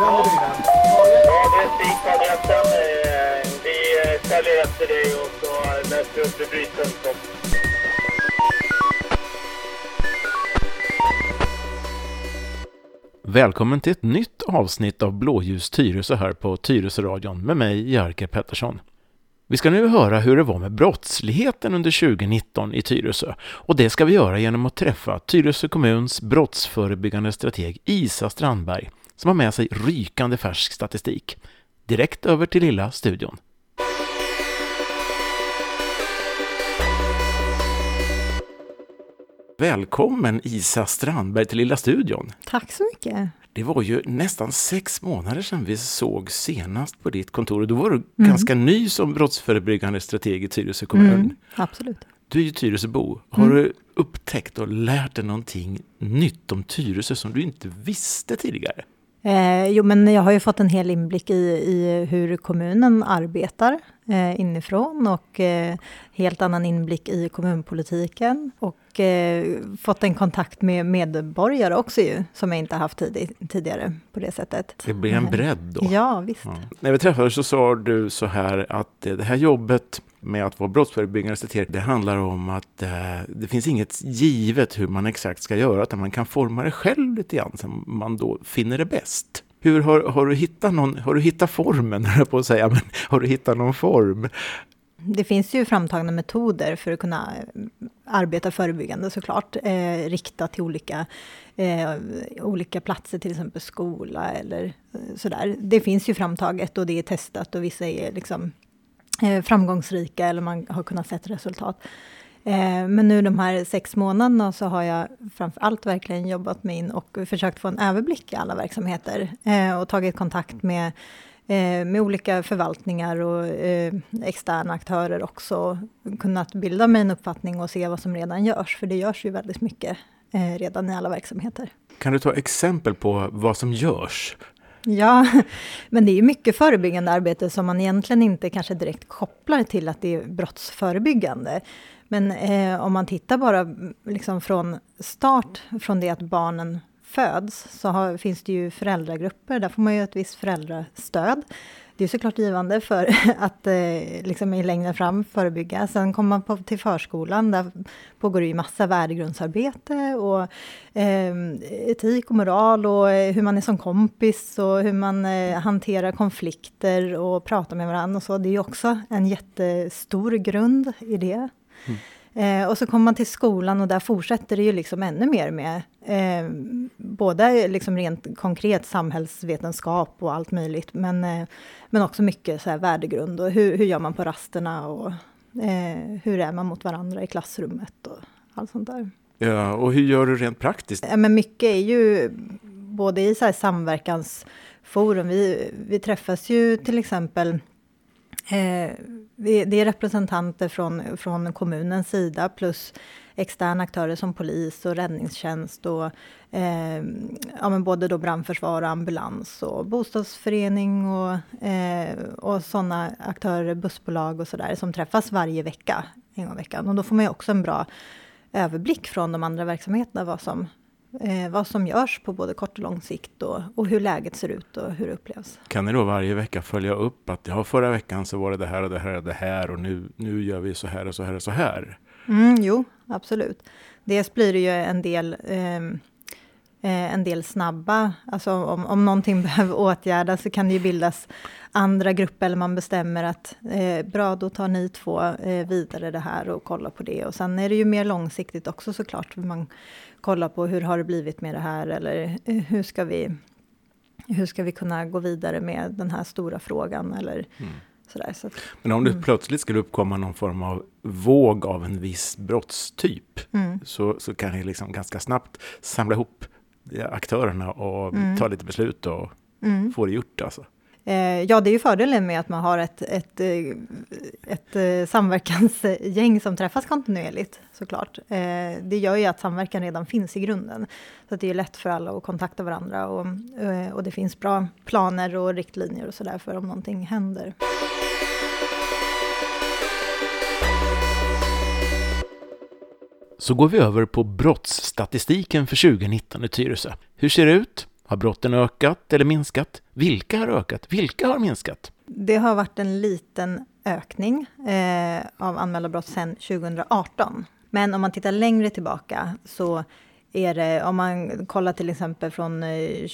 Ja, det är Vi följer efter dig och så vi upp. Välkommen till ett nytt avsnitt av Blåljus Tyresö här på Tyresöradion med mig, Jerker Pettersson. Vi ska nu höra hur det var med brottsligheten under 2019 i Tyresö och det ska vi göra genom att träffa Tyresö kommuns brottsförebyggande strateg Isa Strandberg som har med sig rykande färsk statistik. Direkt över till lilla studion. Välkommen Isa Strandberg till lilla studion. Tack så mycket. Det var ju nästan sex månader sedan vi såg senast på ditt kontor och då var du ganska ny som brottsförebyggande strateg i Tyresö kommun. Mm, absolut. Du är ju Tyresöbo. Har du upptäckt och lärt dig någonting nytt om Tyresö som du inte visste tidigare? Eh, jo, men jag har ju fått en hel inblick i, i hur kommunen arbetar eh, inifrån och eh, helt annan inblick i kommunpolitiken. Och eh, fått en kontakt med medborgare också ju, som jag inte haft tid, tidigare på det sättet. Det blir en Eh, bredd då. Ja, visst. Ja. När vi träffades så sa du så här att det här jobbet med att vara brottsförebyggande det handlar om att eh, det finns inget givet hur man exakt ska göra, utan man kan forma det själv lite grann som man då finner det bäst. Hur har, har du hittat någon, har du hittat formen, på att säga, men har du hittat någon form? Det finns ju framtagna metoder för att kunna eh, arbeta förebyggande såklart, eh, riktat till olika, eh, olika platser, till exempel skola eller eh, sådär. Det finns ju framtaget och det är testat och vissa är liksom eh, framgångsrika eller man har kunnat se resultat. Eh, men nu de här sex månaderna så har jag framför allt verkligen jobbat mig in och försökt få en överblick i alla verksamheter eh, och tagit kontakt med med olika förvaltningar och eh, externa aktörer också. Kunnat bilda mig en uppfattning och se vad som redan görs, för det görs ju väldigt mycket eh, redan i alla verksamheter. Kan du ta exempel på vad som görs? Ja, men det är mycket förebyggande arbete som man egentligen inte kanske direkt kopplar till att det är brottsförebyggande. Men eh, om man tittar bara liksom från start, från det att barnen föds, så har, finns det ju föräldragrupper, där får man ju ett visst föräldrastöd. Det är såklart givande för att eh, liksom i längden fram förebygga. Sen kommer man på, till förskolan, där pågår det ju massa värdegrundsarbete och eh, etik och moral och eh, hur man är som kompis och hur man eh, hanterar konflikter och pratar med varandra och så. Det är ju också en jättestor grund i det. Mm. Eh, och så kommer man till skolan och där fortsätter det ju liksom ännu mer med eh, både liksom rent konkret samhällsvetenskap och allt möjligt, men, eh, men också mycket så här värdegrund och hur, hur gör man på rasterna och eh, hur är man mot varandra i klassrummet och allt sånt där. Ja, och hur gör du rent praktiskt? Ja, men mycket är ju både i så här samverkansforum, vi, vi träffas ju till exempel Eh, Eh, det, det är representanter från, från kommunens sida plus externa aktörer som polis och räddningstjänst och eh, ja, men både då brandförsvar och ambulans och bostadsförening och, eh, och sådana aktörer, bussbolag och sådär som träffas varje vecka, en gång i veckan. Och då får man ju också en bra överblick från de andra verksamheterna vad som, eh, vad som görs på både kort och lång sikt och, och hur läget ser ut och hur det upplevs. Kan ni då varje vecka följa upp att ja, förra veckan så var det det här och det här och det här och nu, nu gör vi så här och så här och så här? Mm, jo, absolut. Dels blir det ju en del, eh, en del snabba, alltså om, om någonting behöver åtgärdas så kan det ju bildas andra grupper eller man bestämmer att eh, bra, då tar ni två eh, vidare det här och kollar på det. Och sen är det ju mer långsiktigt också såklart. Man kollar på hur har det blivit med det här eller eh, hur ska vi hur ska vi kunna gå vidare med den här stora frågan eller sådär. Så att, Men om det plötsligt skulle uppkomma någon form av våg av en viss brottstyp så, så kan ni liksom ganska snabbt samla ihop aktörerna och ta lite beslut och få det gjort. Alltså. Eh, ja, det är ju fördelen med att man har ett, ett, eh, ett, eh, samverkansgäng som träffas kontinuerligt såklart. Det gör ju att samverkan redan finns i grunden. Så att det är lätt för alla att kontakta varandra och, och det finns bra planer och riktlinjer och sådär för om någonting händer. Så går vi över på brottsstatistiken för 2019 i Tyresö. Hur ser det ut? Har brotten ökat eller minskat? Vilka har ökat? Vilka har minskat? Det har varit en liten ökning eh, av anmälda brott sedan 2018. Men om man tittar längre tillbaka så är det, om man kollar till exempel från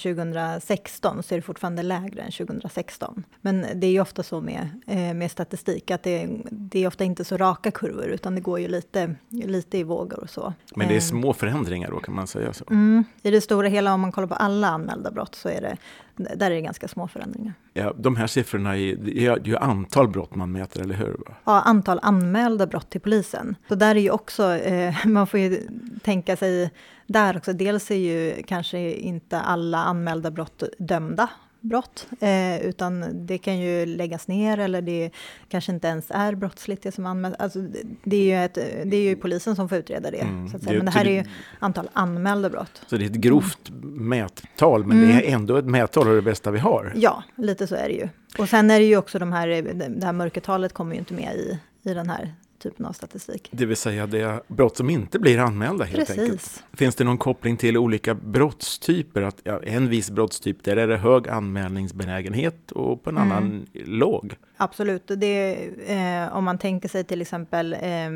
2016 eh, så är det fortfarande lägre än 2016. Men det är ju ofta så med, eh, med statistik att det, det är ofta inte så raka kurvor utan det går ju lite, lite i vågor och så. Men det är små förändringar då kan man säga så? Mm, I det stora hela om man kollar på alla anmälda brott så är det där är det ganska små förändringar. Ja, de här siffrorna är, det är ju antal brott man mäter, eller hur? Ja, antal anmälda brott till polisen. Så där är ju också, eh, man får ju tänka sig där också, dels är ju kanske inte alla anmälda brott dömda brott, eh, utan det kan ju läggas ner eller det kanske inte ens är brottsligt det som anmäls. Alltså, det, är ju ett, det är ju polisen som får utreda det. Mm, så att säga. Men det här är ju antal anmälda brott. Så det är ett grovt mm. mättal, men mm. det är ändå ett mättal och det bästa vi har? Ja, lite så är det ju. Och sen är det ju också de här, det här mörkertalet kommer ju inte med i, i den här typen av statistik. Det vill säga det brott som inte blir anmälda helt Precis. enkelt. Finns det någon koppling till olika brottstyper? Att, ja, en viss brottstyp, där är det hög anmälningsbenägenhet och på en mm. annan låg. Absolut. Det, eh, om man tänker sig till exempel eh,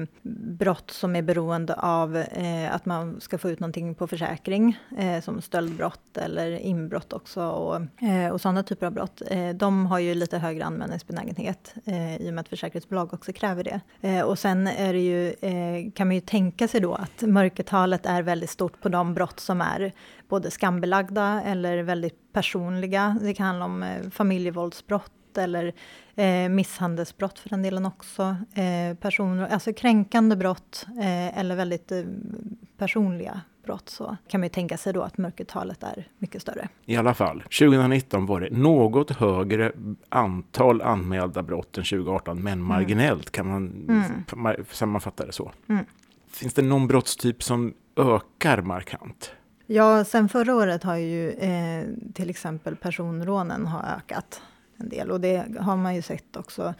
brott som är beroende av eh, att man ska få ut någonting på försäkring, eh, som stöldbrott eller inbrott också och, eh, och sådana typer av brott. Eh, de har ju lite högre anmälningsbenägenhet eh, i och med att försäkringsbolag också kräver det. Eh, och sen är det ju, eh, kan man ju tänka sig då att mörkertalet är väldigt stort på de brott som är både skambelagda eller väldigt personliga. Det kan handla om familjevåldsbrott eller eh, misshandelsbrott för den delen också. Eh, personer, alltså kränkande brott eh, eller väldigt eh, personliga brott så kan man ju tänka sig då att mörkertalet är mycket större. I alla fall, 2019 var det något högre antal anmälda brott än 2018, men mm. marginellt kan man mm. sammanfatta det så. Mm. Finns det någon brottstyp som ökar markant? Ja, sen förra året har ju eh, till exempel personrånen har ökat en del. Och det har man ju sett också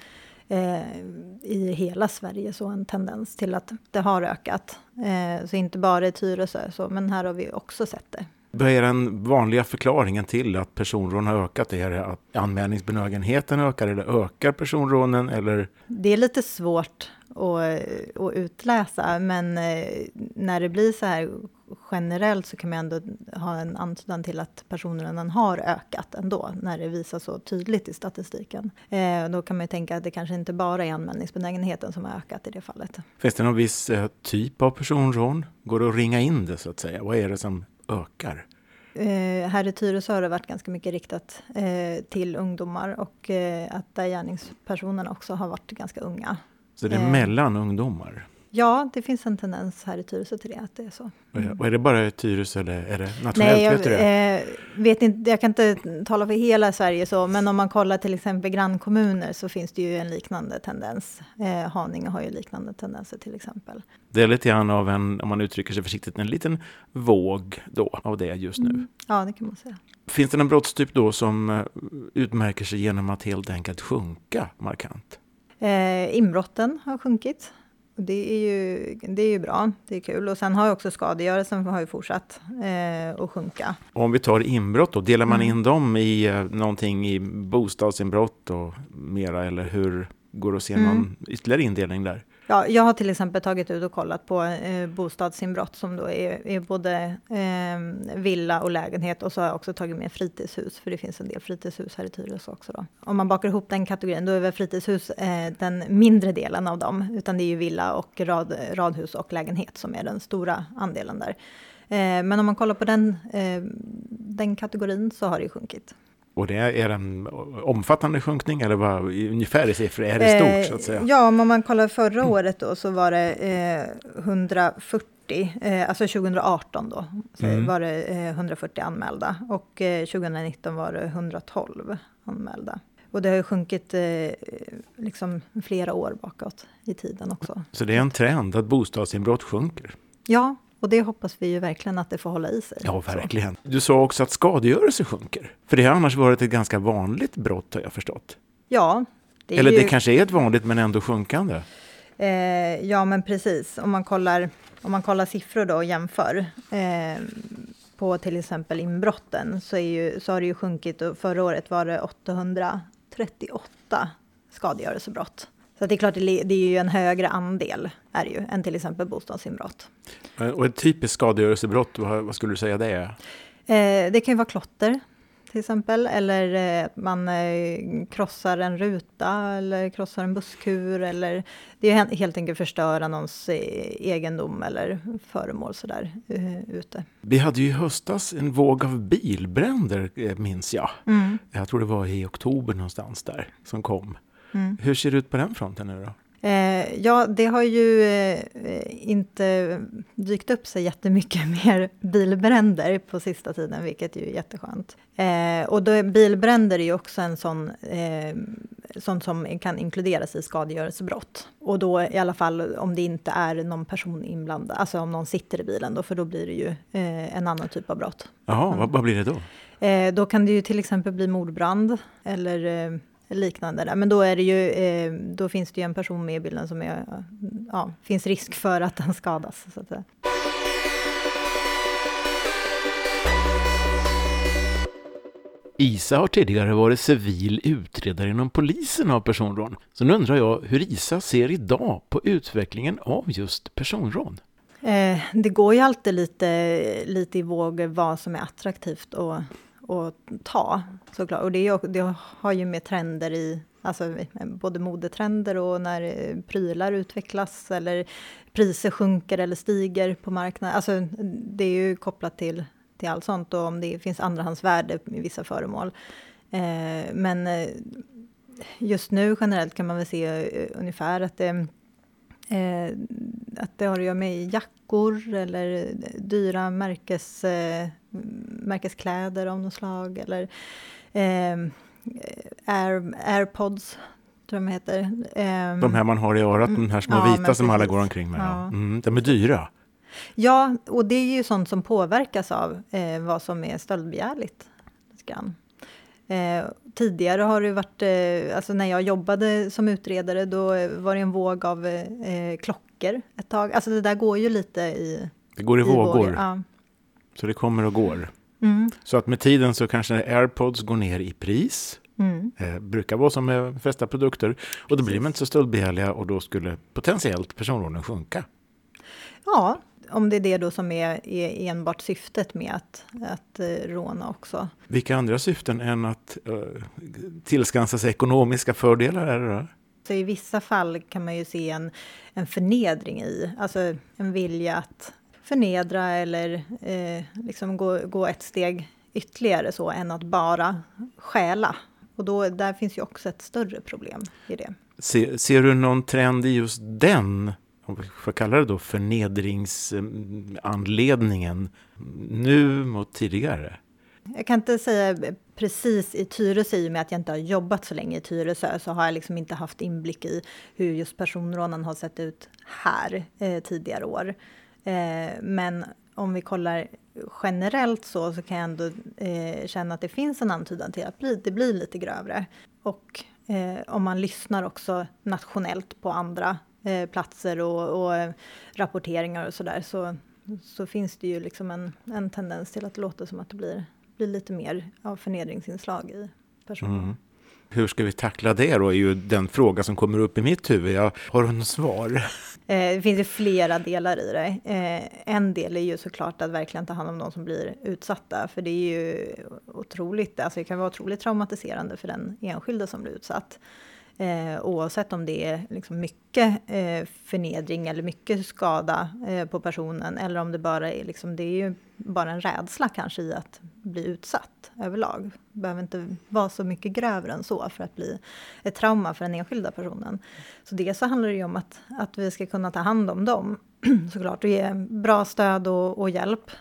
eh, i hela Sverige, så en tendens till att det har ökat. Eh, så inte bara i Tyresö, så, men här har vi också sett det. Vad är den vanliga förklaringen till att personrån har ökat? Är det att anmälningsbenägenheten ökar eller ökar personrånen? Eller? Det är lite svårt att, att utläsa, men eh, när det blir så här generellt så kan man ändå ha en antydan till att personrånen har ökat ändå, när det visar så tydligt i statistiken. Eh, då kan man tänka att det kanske inte bara är anmälningsbenägenheten som har ökat i det fallet. Finns det någon viss eh, typ av personrån? Går det att ringa in det så att säga? Vad är det som ökar? Eh, här i Tyresö har det varit ganska mycket riktat eh, till ungdomar och eh, att där gärningspersonerna också har varit ganska unga. Så det är eh, mellan ungdomar? Ja, det finns en tendens här i Tyresö till det, att det är så. Mm. Och är det bara i Tyresö eller är det nationellt? Nej, jag, vet du det? Eh, vet inte, jag kan inte tala för hela Sverige så, men om man kollar till exempel grannkommuner så finns det ju en liknande tendens. Eh, Haninge har ju liknande tendenser till exempel. Det är lite grann av en, om man uttrycker sig försiktigt, en liten våg då av det just nu. Mm. Ja, det kan man säga. Finns det någon brottstyp då som eh, utmärker sig genom att helt enkelt sjunka markant? Eh, inbrotten har sjunkit. Det är, ju, det är ju bra, det är kul. Och sen har ju också skadegörelsen har ju fortsatt eh, att sjunka. Om vi tar inbrott då, delar man mm. in dem i eh, någonting i bostadsinbrott och mera, eller hur går det att se mm. någon ytterligare indelning där? Ja, jag har till exempel tagit ut och kollat på eh, bostadsinbrott som då är, är både eh, villa och lägenhet och så har jag också tagit med fritidshus för det finns en del fritidshus här i Tyresö också. Då. Om man bakar ihop den kategorin då är väl fritidshus eh, den mindre delen av dem utan det är ju villa och rad, radhus och lägenhet som är den stora andelen där. Eh, men om man kollar på den, eh, den kategorin så har det sjunkit. Och det är en omfattande sjunkning eller vad ungefär i siffror är det stort så att säga? Eh, ja, om man kollar förra året då så var det eh, 140, eh, alltså 2018 då, mm. var det eh, 140 anmälda och 2019 eh, var det 112 anmälda. Och det har ju sjunkit eh, liksom flera år bakåt i tiden också. Så det är en trend att bostadsinbrott sjunker? Ja, och det hoppas vi ju verkligen att det får hålla i sig. Ja, verkligen. Du sa också att skadegörelse sjunker. För det har annars varit ett ganska vanligt brott har jag förstått. Ja. Det Eller ju... det kanske är ett vanligt men ändå sjunkande? Eh, ja, men precis. Om man kollar, om man kollar siffror då och jämför. Eh, på till exempel inbrotten så, ju, så har det ju sjunkit och förra året var det 838 skadegörelsebrott. Så det är klart, det är ju en högre andel är ju, än till exempel bostadsinbrott. Och ett typiskt skadegörelsebrott, vad, skulle du säga det är? Eh, det kan ju vara klotter till exempel, eller att man eh, krossar en ruta eller krossar en busskur eller det är helt enkelt förstöra någons eh, egendom eller föremål sådär ute. Vi hade ju i höstas en våg av bilbränder minns jag. Mm. Jag tror det var i oktober någonstans där som kom. Mm. Hur ser det ut på den fronten nu då? Eh, ja, det har ju eh, inte dykt upp sig jättemycket mer bilbränder på sista tiden, vilket är jätteskönt. Eh, och då, bilbränder är ju också en sån, eh, sån som kan inkluderas i skadegörelsebrott. Och då i alla fall om det inte är någon person inblandad, alltså om någon sitter i bilen, då, för då blir det ju eh, en annan typ av brott. Jaha, mm. vad, vad, blir det då? Eh, då kan det ju till exempel bli mordbrand eller liknande. Där. Men då, är det ju, eh, då finns det ju en person med i bilden som är, ja, finns risk för att den skadas. Så att säga. Isa har tidigare varit civil utredare inom polisen av personrån. Så nu undrar jag hur Isa ser idag på utvecklingen av just personrån? Eh, det går ju alltid lite, lite i vågor vad som är attraktivt och att ta såklart. Och det, är, det har ju med trender i, alltså både modetrender och när prylar utvecklas eller priser sjunker eller stiger på marknaden. Alltså det är ju kopplat till, till allt sånt och om det finns andrahandsvärde i vissa föremål. Eh, men eh, just nu generellt kan man väl se eh, ungefär att det Eh, att det har att göra med jackor eller dyra märkes, eh, märkeskläder av något slag. Eller eh, Air, airpods, tror jag de heter. Eh, de här man har i örat, de här små ja, vita som alla går omkring med. Ja. Mm, de är dyra. Ja, och det är ju sånt som påverkas av eh, vad som är stöldbegärligt. Eh, tidigare har det varit, eh, alltså när jag jobbade som utredare, då var det en våg av eh, klockor ett tag. Alltså det där går ju lite i... Det går i, i vågor. Ja. Så det kommer och går. Mm. Så att med tiden så kanske airpods går ner i pris. Mm. Eh, brukar vara som med de flesta produkter. Och då blir de inte så stöldbegärliga och då skulle potentiellt personrånen sjunka. Ja, om det är det då som är, är enbart syftet med att, att uh, råna också. Vilka andra syften än att uh, tillskansa sig ekonomiska fördelar är det då? Så I vissa fall kan man ju se en, en förnedring i, alltså en vilja att förnedra eller eh, liksom gå, gå ett steg ytterligare så än att bara stjäla. Och då, där finns ju också ett större problem i det. Se, ser du någon trend i just den om vi får kalla det då förnedringsanledningen nu mot tidigare? Jag kan inte säga precis i Tyresö, i och med att jag inte har jobbat så länge i Tyresö, så har jag liksom inte haft inblick i hur just personrånen har sett ut här eh, tidigare år. Eh, men om vi kollar generellt så, så kan jag ändå eh, känna att det finns en antydan till att bli, det blir lite grövre. Och eh, om man lyssnar också nationellt på andra eh, platser och, och, rapporteringar och sådär så, så finns det ju liksom en, en tendens till att det låter som att det blir, blir lite mer av förnedringsinslag i personen. Mm. Hur ska vi tackla det då, är ju den fråga som kommer upp i mitt huvud. Jag har du något svar? Eh, det finns ju flera delar i det. Eh, en del är ju såklart att verkligen ta hand om de som blir utsatta, för det är ju otroligt, alltså det kan vara otroligt traumatiserande för den enskilde som blir utsatt. Eh, oavsett om det är liksom mycket eh, förnedring eller mycket skada eh, på personen eller om det bara är, liksom, det är ju bara en rädsla kanske i att bli utsatt överlag. Det behöver inte vara så mycket grövre än så för att bli ett trauma för den enskilda personen. Så det så handlar det ju om att, att vi ska kunna ta hand om dem såklart och ge bra stöd och, och hjälp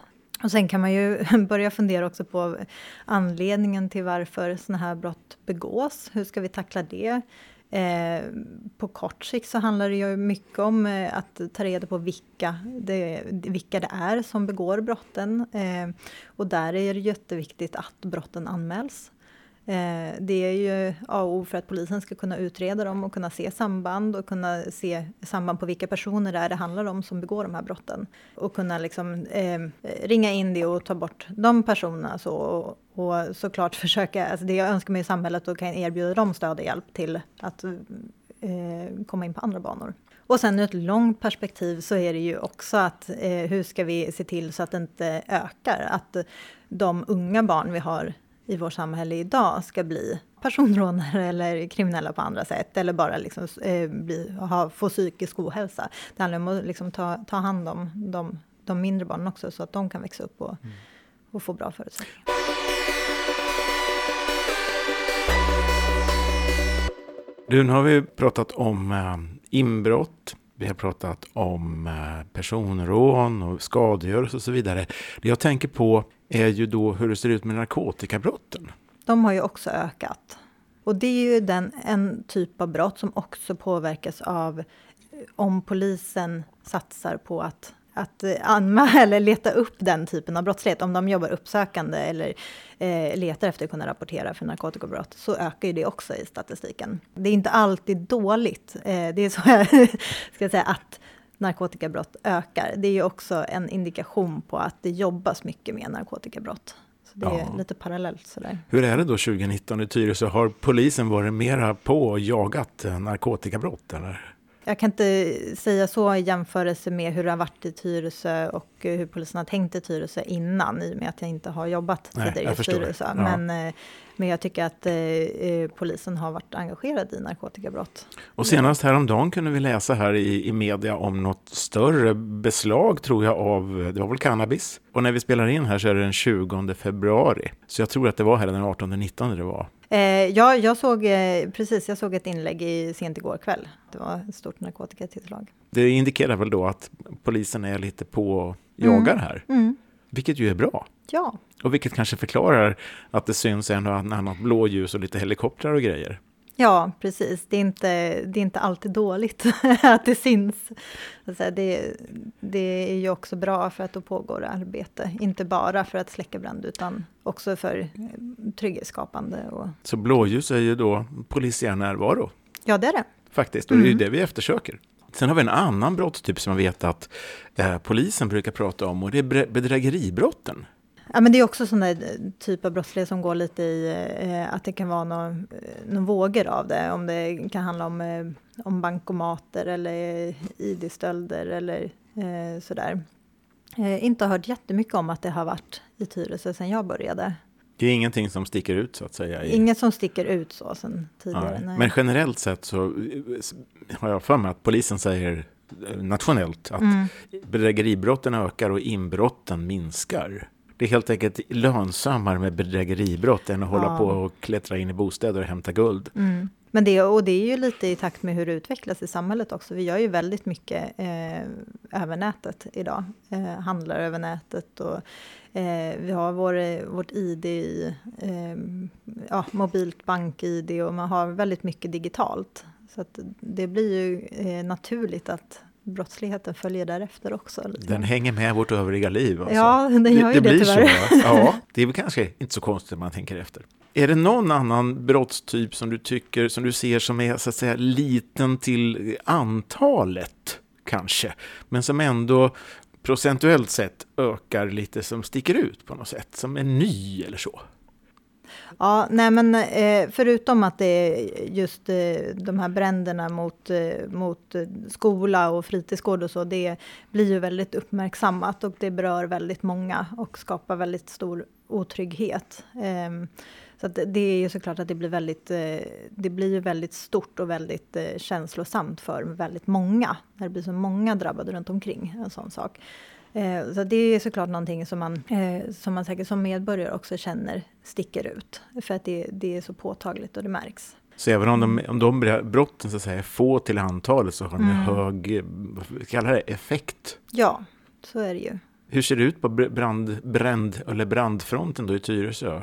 och sen kan man ju börja fundera också på anledningen till varför sådana här brott begås. Hur ska vi tackla det? Eh, på kort sikt så handlar det ju mycket om eh, att ta reda på vilka det, vilka det är som begår brotten. Eh, och där är det jätteviktigt att brotten anmäls. Eh, det är ju A och O för att polisen ska kunna utreda dem och kunna se samband och kunna se samband på vilka personer det är det handlar om som begår de här brotten. Och kunna liksom, eh, ringa in det och ta bort de personerna. Så, och, och såklart försöka, alltså det jag önskar mig i samhället och kan erbjuda dem stöd och hjälp till att eh, komma in på andra banor. Och sen ur ett långt perspektiv så är det ju också att eh, hur ska vi se till så att det inte ökar? Att de unga barn vi har i vårt samhälle idag ska bli personrånare eller kriminella på andra sätt eller bara liksom, eh, bli, ha, få psykisk ohälsa. Det handlar om att liksom ta, ta hand om de, de mindre barnen också så att de kan växa upp och, mm. och få bra förutsättningar. Du, nu har vi pratat om eh, inbrott, vi har pratat om eh, personrån och skadegörelse och så vidare. Det jag tänker på är ju då hur det ser ut med narkotikabrotten. De har ju också ökat. Och det är ju den, en typ av brott som också påverkas av eh, om polisen satsar på att, att anmäla eller leta upp den typen av brottslighet. Om de jobbar uppsökande eller eh, letar efter att kunna rapportera för narkotikabrott så ökar ju det också i statistiken. Det är inte alltid dåligt. Eh, det är så jag ska säga att narkotikabrott ökar. Det är ju också en indikation på att det jobbas mycket med narkotikabrott. Så det ja. är lite parallellt sådär. Hur är det då 2019 i Tyresö? Har polisen varit mera på och jagat narkotikabrott? Eller? Jag kan inte säga så i jämförelse med hur det har varit i Tyresö och hur polisen har tänkt i Tyresö innan, i och med att jag inte har jobbat Nej, tidigare i Tyresö. Ja. Men, eh, men jag tycker att eh, eh, polisen har varit engagerad i narkotikabrott. Och senast häromdagen kunde vi läsa här i, i media om något större beslag, tror jag, av, det var väl cannabis. Och när vi spelar in här så är det den 20 februari. Så jag tror att det var här den 18-19 det var. Eh, ja, jag såg eh, precis, jag såg ett inlägg i, sent igår kväll. Det var ett stort narkotikatillslag. Det indikerar väl då att polisen är lite på och jagar mm. här. Mm. Vilket ju är bra. Ja. Och vilket kanske förklarar att det syns en och annat blåljus och lite helikoptrar och grejer. Ja, precis. Det är inte, det är inte alltid dåligt att det syns. Alltså det, det är ju också bra för att då pågår arbete. Inte bara för att släcka brand utan också för eh, trygghetsskapande. Och... Så blåljus är ju då polisiär närvaro? Ja, det är det. Faktiskt, och det är ju mm. det vi eftersöker. Sen har vi en annan brottstyp som jag vet att eh, polisen brukar prata om och det är bedrägeribrotten. Ja, men det är också sån där eh, typ av brottslighet som går lite i eh, att det kan vara några någon vågor av det. Om det kan handla om, eh, om bankomater eller id-stölder eller eh, sådär. Eh, inte hört jättemycket om att det har varit i Tyresö sedan jag började. Det är ingenting som sticker ut så att säga? I... Inget som sticker ut så sen tidigare. Nej. Men generellt sett så eh, har jag för mig att polisen säger nationellt att mm. bedrägeribrotten ökar och inbrotten minskar. Det är helt enkelt lönsammare med bedrägeribrott än att ja. hålla på och klättra in i bostäder och hämta guld. Mm. Men det, och det är ju lite i takt med hur det utvecklas i samhället också. Vi gör ju väldigt mycket eh, över nätet idag. Eh, handlar över nätet och eh, vi har vår, vårt ID i eh, ja, mobilt bank-ID och man har väldigt mycket digitalt. Så att det blir ju eh, naturligt att brottsligheten följer därefter också. Den hänger med vårt övriga liv. Alltså. Ja, den gör ju det, det, det tyvärr. Så, ja, det är väl kanske inte så konstigt om man tänker efter. Är det någon annan brottstyp som du tycker, som du ser som är så att säga liten till antalet kanske, men som ändå procentuellt sett ökar lite, som sticker ut på något sätt, som är ny eller så? Ja, nej men eh, förutom att det är just eh, de här bränderna mot, eh, mot skola och fritidsgård och så, det blir ju väldigt uppmärksammat och det berör väldigt många och skapar väldigt stor otrygghet. Ehm, så det är ju såklart att det blir väldigt, det blir ju väldigt stort och väldigt känslosamt för väldigt många, när det blir så många drabbade runt omkring en sån sak. Eh, så det är såklart någonting som man, eh, som man säkert som medborgare också känner sticker ut. För att det, det är så påtagligt och det märks. Så även om de, om de brotten så att säga, är få till antalet så har de mm. hög kallar det, effekt? Ja, så är det ju. Hur ser det ut på brand, brand, eller brandfronten då i Tyresö?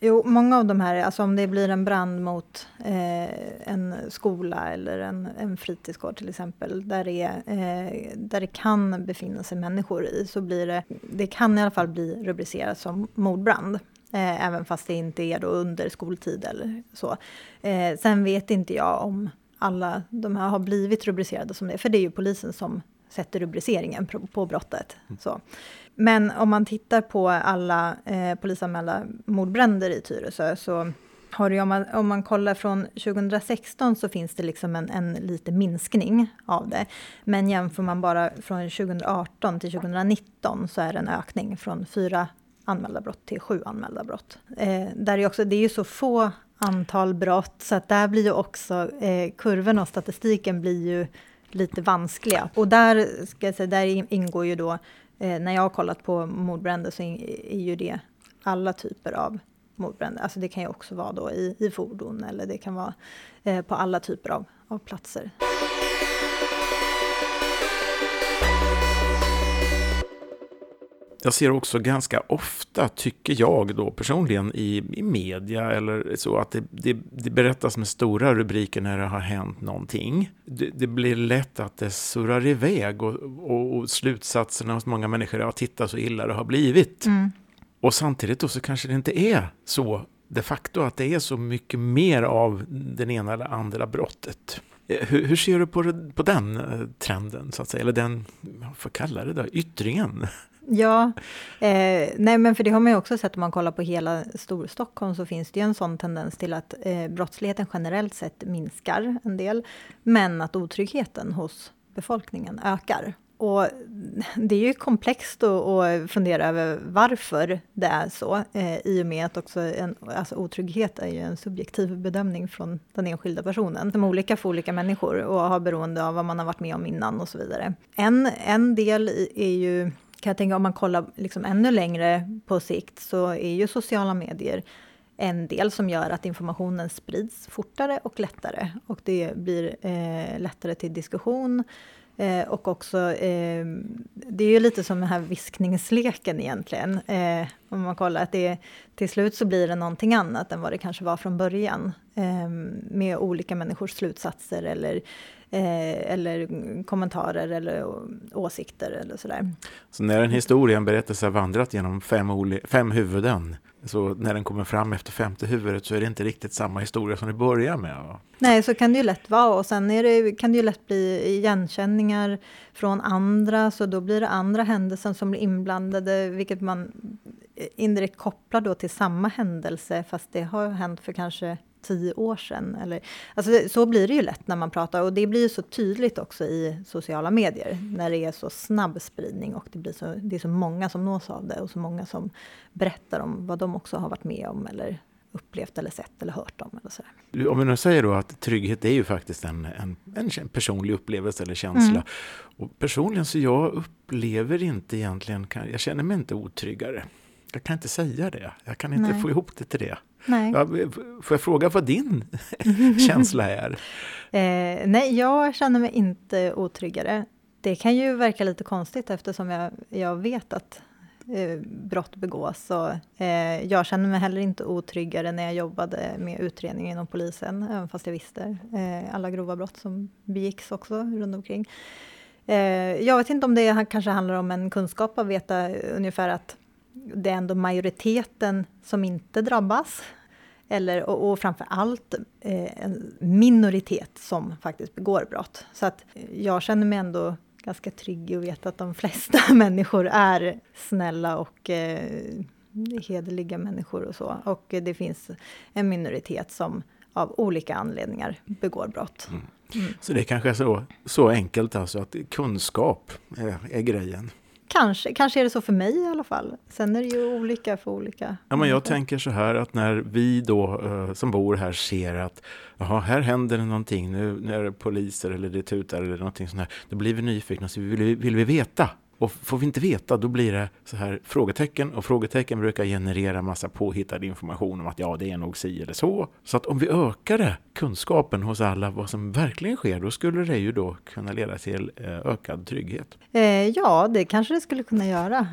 Jo, många av de här, alltså om det blir en brand mot eh, en skola eller en, en fritidsgård till exempel, där det, eh, där det kan befinna sig människor i, så blir det, det kan i alla fall bli rubricerat som mordbrand. eh, även fast det inte är då under skoltid eller så. Eh, sen vet inte jag om alla de här har blivit rubricerade som det, för det är ju polisen som sätter rubriceringen på, på brottet. Mm. Så. Men om man tittar på alla eh, polisanmälda mordbränder i Tyresö så har det, om, man, om man kollar från 2016 så finns det liksom en, en liten minskning av det. Men jämför man bara från 2018 till 2019 så är det en ökning från fyra anmälda brott till sju anmälda brott. Eh, där är också, det är ju så få antal brott så att där blir ju också eh, kurvorna och statistiken blir ju lite vanskliga. Och där, ska jag säga, där ingår ju då, eh, när jag har kollat på mordbränder så är ju det alla typer av mordbränder. Alltså det kan ju också vara då i, i fordon eller det kan vara eh, på alla typer av, av platser. Jag ser också ganska ofta, tycker jag då personligen, i, i media eller så att det, det, det berättas med stora rubriker när det har hänt någonting. Det, det blir lätt att det surrar iväg och, och, och slutsatserna hos många människor är att titta så illa det har blivit. Mm. Och samtidigt då så kanske det inte är så de facto att det är så mycket mer av den ena eller andra brottet. Eh, hur, hur ser du på, på den eh, trenden, så att säga, eller den, vad får kalla det då, yttringen? Ja, eh, nej men för det har man ju också sett om man kollar på hela Storstockholm så finns det ju en sån tendens till att eh, brottsligheten generellt sett minskar en del, men att otryggheten hos befolkningen ökar. Och det är ju komplext att fundera över varför det är så, eh, i och med att också en, alltså otrygghet är ju en subjektiv bedömning från den enskilda personen, som olika för olika människor och har beroende av vad man har varit med om innan och så vidare. En, en del är ju, kan jag tänka om man kollar liksom ännu längre på sikt, så är ju sociala medier en del som gör att informationen sprids fortare och lättare och det blir eh, lättare till diskussion Eh, och också, eh, det är ju lite som den här viskningsleken egentligen. Eh, om man kollar att det till slut så blir det någonting annat än vad det kanske var från början. Eh, med olika människors slutsatser eller, eh, eller kommentarer eller åsikter eller sådär. Så när en historia, en berättelse har vandrat genom fem, fem huvuden så när den kommer fram efter femte huvudet så är det inte riktigt samma historia som det börjar med. Nej, så kan det ju lätt vara. Och sen det, kan det ju lätt bli igenkänningar från andra, så då blir det andra händelser som blir inblandade, vilket man indirekt kopplar då till samma händelse, fast det har hänt för kanske tio år sedan. Eller, alltså så blir det ju lätt när man pratar och det blir ju så tydligt också i sociala medier när det är så snabb spridning och det, blir så, det är så många som nås av det och så många som berättar om vad de också har varit med om eller upplevt eller sett eller hört om. Eller sådär. Om vi nu säger då att trygghet är ju faktiskt en, en, en personlig upplevelse eller känsla. Mm. Och personligen så jag upplever inte egentligen, jag känner mig inte otryggare. Jag kan inte säga det. Jag kan inte Nej. få ihop det till det. Nej. får jag fråga vad din känsla är? Eh, nej, jag känner mig inte otryggare. Det kan ju verka lite konstigt eftersom jag, jag vet att eh, brott begås. Och, eh, jag känner mig heller inte otryggare när jag jobbade med utredning inom polisen, även fast jag visste eh, alla grova brott som begicks också runt omkring. Eh, jag vet inte om det kanske handlar om en kunskap att veta ungefär att det är ändå majoriteten som inte drabbas. Eller, och, och framför allt eh, en minoritet som faktiskt begår brott. Så att jag känner mig ändå ganska trygg och vet att de flesta människor är snälla och eh, hederliga människor och så. Och det finns en minoritet som av olika anledningar begår brott. Mm. Mm. Så det är kanske är så, så enkelt alltså att kunskap är, är grejen? Kanske, kanske är det så för mig i alla fall. Sen är det ju olika för olika. Ja, men jag tänker så här att när vi då uh, som bor här ser att jaha, här händer det någonting, nu, nu är det poliser eller det tutar eller någonting sånt här, då blir vi nyfikna så vill, vill vi veta. Och får vi inte veta, då blir det så här frågetecken och frågetecken brukar generera massa påhittad information om att ja, det är nog si eller så. Så att om vi ökade kunskapen hos alla vad som verkligen sker, då skulle det ju då kunna leda till eh, ökad trygghet. Eh, ja, det kanske det skulle kunna göra.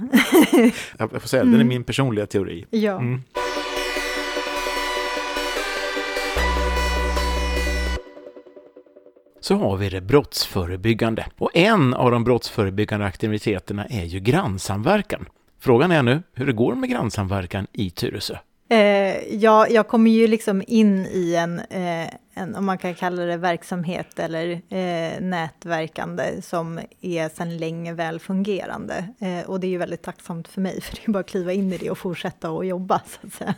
jag får säga, mm. den är mm. min personliga teori. Ja. Mm. Så har vi det brottsförebyggande. Och en av de brottsförebyggande aktiviteterna är ju grannsamverkan. Frågan är nu hur det går med grannsamverkan i Tyresö. Eh, ja, jag kommer ju liksom in i en, eh, en, om man kan kalla det verksamhet eller eh, nätverkande som är sedan länge väl fungerande. Eh, och det är ju väldigt tacksamt för mig, för det är bara att kliva in i det och fortsätta att jobba. Så att säga.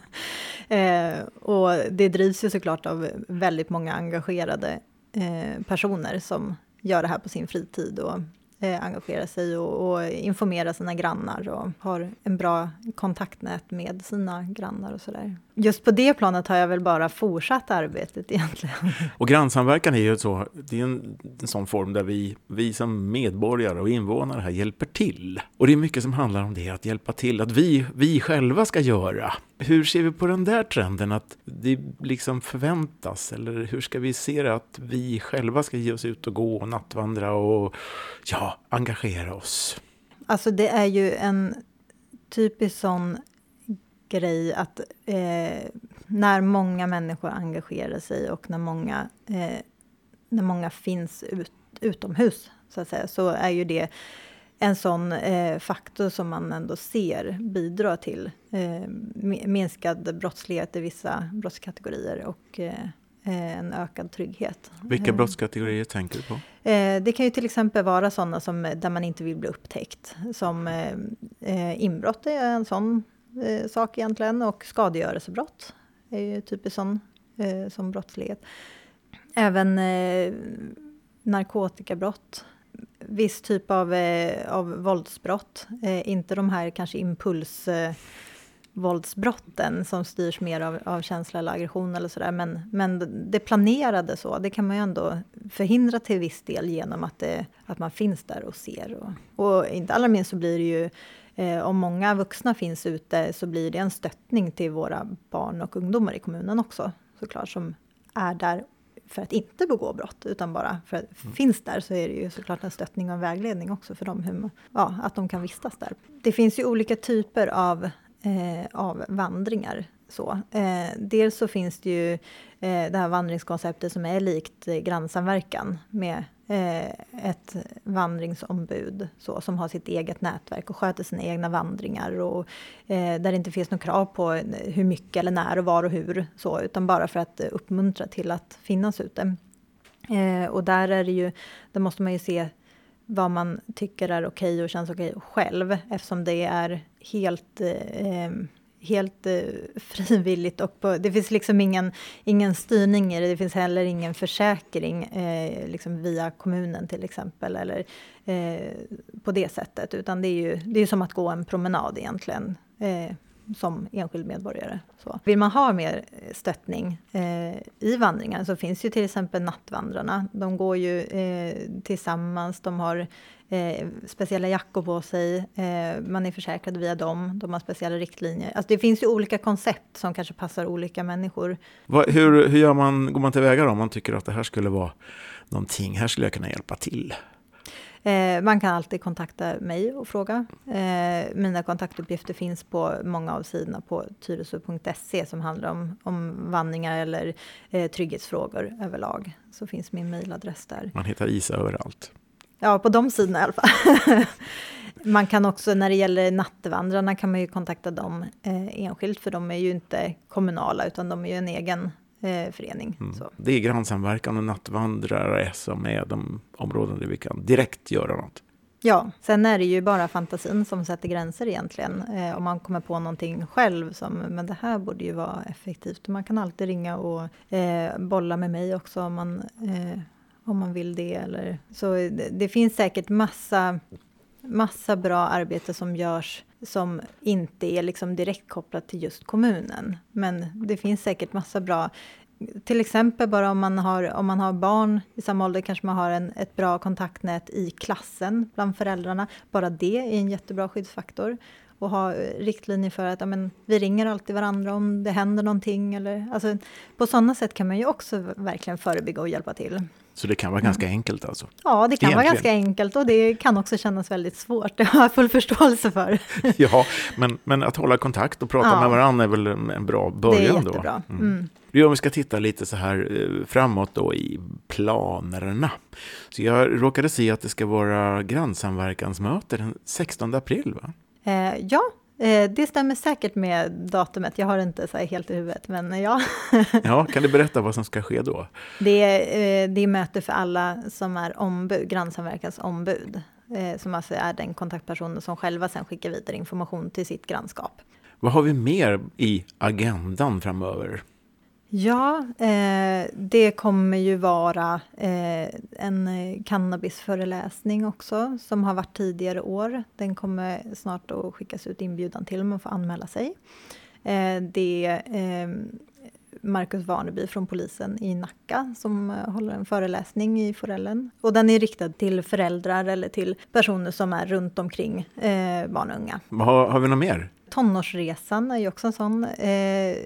Eh, och det drivs ju såklart av väldigt många engagerade eh, personer som gör det här på sin fritid och eh, engagerar sig och, och informerar sina grannar och har en bra kontaktnät med sina grannar och sådär. Just på det planet har jag väl bara fortsatt arbetet egentligen. Och grannsamverkan är ju så, det är en, en sån form där vi, vi som medborgare och invånare här hjälper till. Och det är mycket som handlar om det, att hjälpa till, att vi, vi själva ska göra. Hur ser vi på den där trenden, att det liksom förväntas? Eller hur ska vi se det, att vi själva ska ge oss ut och gå och nattvandra och ja, engagera oss? Alltså det är ju en typisk sån grej att eh, när många människor engagerar sig och när många, eh, när många finns ut, utomhus, så att säga, så är ju det en sån eh, faktor som man ändå ser bidra till eh, minskad brottslighet i vissa brottskategorier och eh, en ökad trygghet. Vilka brottskategorier tänker du på? Eh, det kan ju till exempel vara sådana som där man inte vill bli upptäckt. Som eh, inbrott är en sån eh, sak egentligen och skadegörelsebrott är ju typiskt sån eh, som brottslighet. Även eh, narkotikabrott, viss typ av, eh, av våldsbrott, eh, inte de här kanske impuls eh, våldsbrotten som styrs mer av, av känsla eller aggression eller sådär. Men, men det planerade så, det kan man ju ändå förhindra till viss del genom att, det, att man finns där och ser. Och, och inte allra minst så blir det ju Eh, om många vuxna finns ute så blir det en stöttning till våra barn och ungdomar i kommunen också såklart som är där för att inte begå brott utan bara för att mm. finns där så är det ju såklart en stöttning och vägledning också för dem, hur, ja, att de kan vistas där. Det finns ju olika typer av, eh, av vandringar. Så. Eh, dels så finns det ju eh, det här vandringskonceptet som är likt grannsamverkan med Eh, Eh, ett vandringsombud så, som har sitt eget nätverk och sköter sina egna vandringar och eh, där det inte finns något krav på eh, hur mycket eller när och var och hur så, utan bara för att eh, uppmuntra till att finnas ute. Eh, och där är det ju, där måste man ju se vad man tycker är okej och känns okej själv eftersom det är helt eh, helt eh, frivilligt och på, det finns liksom ingen, ingen styrning i det. Det finns heller ingen försäkring eh, liksom via kommunen till exempel eller eh, på det sättet, utan det är ju det är som att gå en promenad egentligen. Eh, som enskild medborgare. Så. Vill man ha mer stöttning eh, i vandringen så finns ju till exempel Nattvandrarna. De går ju eh, tillsammans, de har eh, speciella jackor på sig, eh, man är försäkrad via dem, de har speciella riktlinjer. Alltså det finns ju olika koncept som kanske passar olika människor. Va, hur, hur gör man, går man tillväga då om man tycker att det här skulle vara någonting, här skulle jag kunna hjälpa till? Eh, man kan alltid kontakta mig och fråga. Eh, mina kontaktuppgifter finns på många av sidorna på tyresö.se som handlar om, om vandringar eller eh, trygghetsfrågor överlag. Så finns min mejladress där. Man hittar Isa överallt. Ja, på de sidorna i alla fall. man kan också, när det gäller nattevandrarna, kan man ju kontakta dem eh, enskilt, för de är ju inte kommunala, utan de är ju en egen eh, förening. Mm. Det är grannsamverkan och nattvandrare som är de områden där vi kan direkt göra något. Ja, sen är det ju bara fantasin som sätter gränser egentligen. Eh, om man kommer på någonting själv som, men det här borde ju vara effektivt. Man kan alltid ringa och eh, bolla med mig också om man eh, om man vill det. Eller, så det, det, finns säkert massa, massa bra arbete som görs som inte är liksom direkt kopplat till just kommunen. Men det finns säkert massa bra till exempel bara om man har, om man har barn i samma ålder kanske man har en, ett bra kontaktnät i klassen bland föräldrarna. Bara det är en jättebra skyddsfaktor. Och ha riktlinjer för att ja, men, vi ringer alltid varandra om det händer någonting. Eller, alltså, på sådana sätt kan man ju också verkligen förebygga och hjälpa till. Så det kan vara ganska enkelt alltså? Ja, det kan Egentligen. vara ganska enkelt och det kan också kännas väldigt svårt. Det har jag full förståelse för. ja, men, men att hålla kontakt och prata ja. med varandra är väl en bra början då? Det är jättebra. då? Mm. Mm. Om vi ska titta lite så här eh, framåt då i planerna. Så jag råkade se att det ska vara grannsamverkansmöte den 16 april va? Eh, ja, det stämmer säkert med datumet. Jag har det inte så helt i huvudet, men ja. ja, kan du berätta vad som ska ske då? Det är, eh, det är möte för alla som är ombud, grannsamverkans ombud. Eh, som alltså är den kontaktpersonen som själva sen skickar vidare information till sitt grannskap. Vad har vi mer i agendan framöver? Ja, eh, det kommer ju vara eh, en eh, cannabisföreläsning också som har varit tidigare år. Den kommer snart att skickas ut inbjudan till, man får anmäla sig. Eh, det är eh, Marcus Warneby från polisen i Nacka som eh, håller en föreläsning i Forellen. Och den är riktad till föräldrar eller till personer som är runt omkring eh, barn och unga. Har, har vi något mer? Tonårsresan är ju också en sån, eh,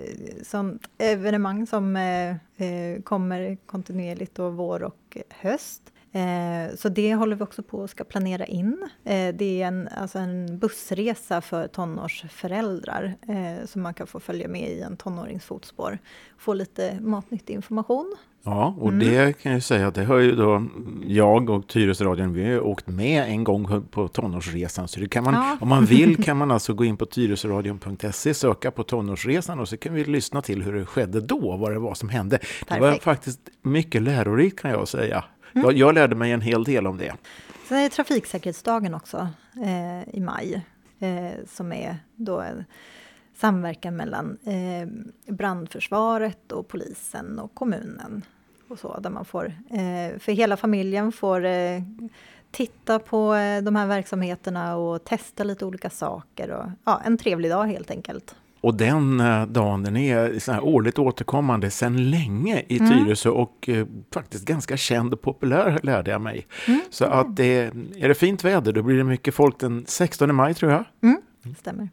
sån evenemang som eh, eh, kommer kontinuerligt då vår och höst. Eh, så det håller vi också på att ska planera in. Eh, det är en, alltså en bussresa för tonårsföräldrar eh, som man kan få följa med i en tonårings fotspår. Få lite matnyttig information. Ja, och mm. det kan jag säga att det har ju då jag och Tyresöradion, vi har åkt med en gång på tonårsresan. Så det kan man, ja. om man vill kan man alltså gå in på tyresöradion.se, söka på tonårsresan och så kan vi lyssna till hur det skedde då, vad det var som hände. Perfekt. Det var faktiskt mycket lärorikt kan jag säga. Mm. Jag, jag, lärde mig en hel del om det. Sen är det trafiksäkerhetsdagen också eh, i maj, eh, som är då en samverkan mellan eh, brandförsvaret och polisen och kommunen. Och så, där man får, eh, för hela familjen får eh, titta på eh, de här verksamheterna och testa lite olika saker. Och, ja, en trevlig dag helt enkelt. Och den eh, dagen den är så här årligt återkommande sedan länge i mm. Tyresö och eh, faktiskt ganska känd och populär lärde jag mig. Mm. Så att det, är det fint väder då blir det mycket folk den 16 maj tror jag. Mm. Stämmer.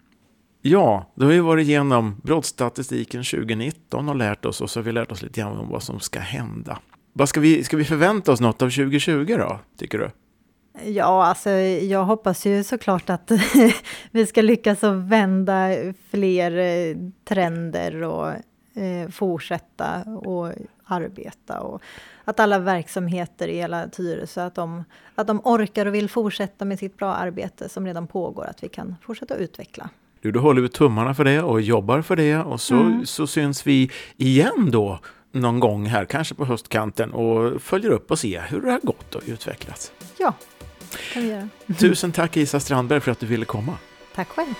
Ja, då har vi varit igenom brottsstatistiken 2019 och lärt oss och så har vi lärt oss lite grann om vad som ska hända. Vad ska, vi, ska vi förvänta oss något av 2020 då, tycker du? Ja, alltså jag hoppas ju såklart att vi ska lyckas att vända fler eh, trender och eh, fortsätta och arbeta och att alla verksamheter i hela Tyresö, att de, att de orkar och vill fortsätta med sitt bra arbete som redan pågår, att vi kan fortsätta utveckla. Du, då håller vi tummarna för det och jobbar för det och så, mm. så syns vi igen då någon gång här, kanske på höstkanten och följer upp och ser hur det har gått och utvecklats. Ja, kan vi göra. Tusen tack Isa Strandberg för att du ville komma. Tack själv.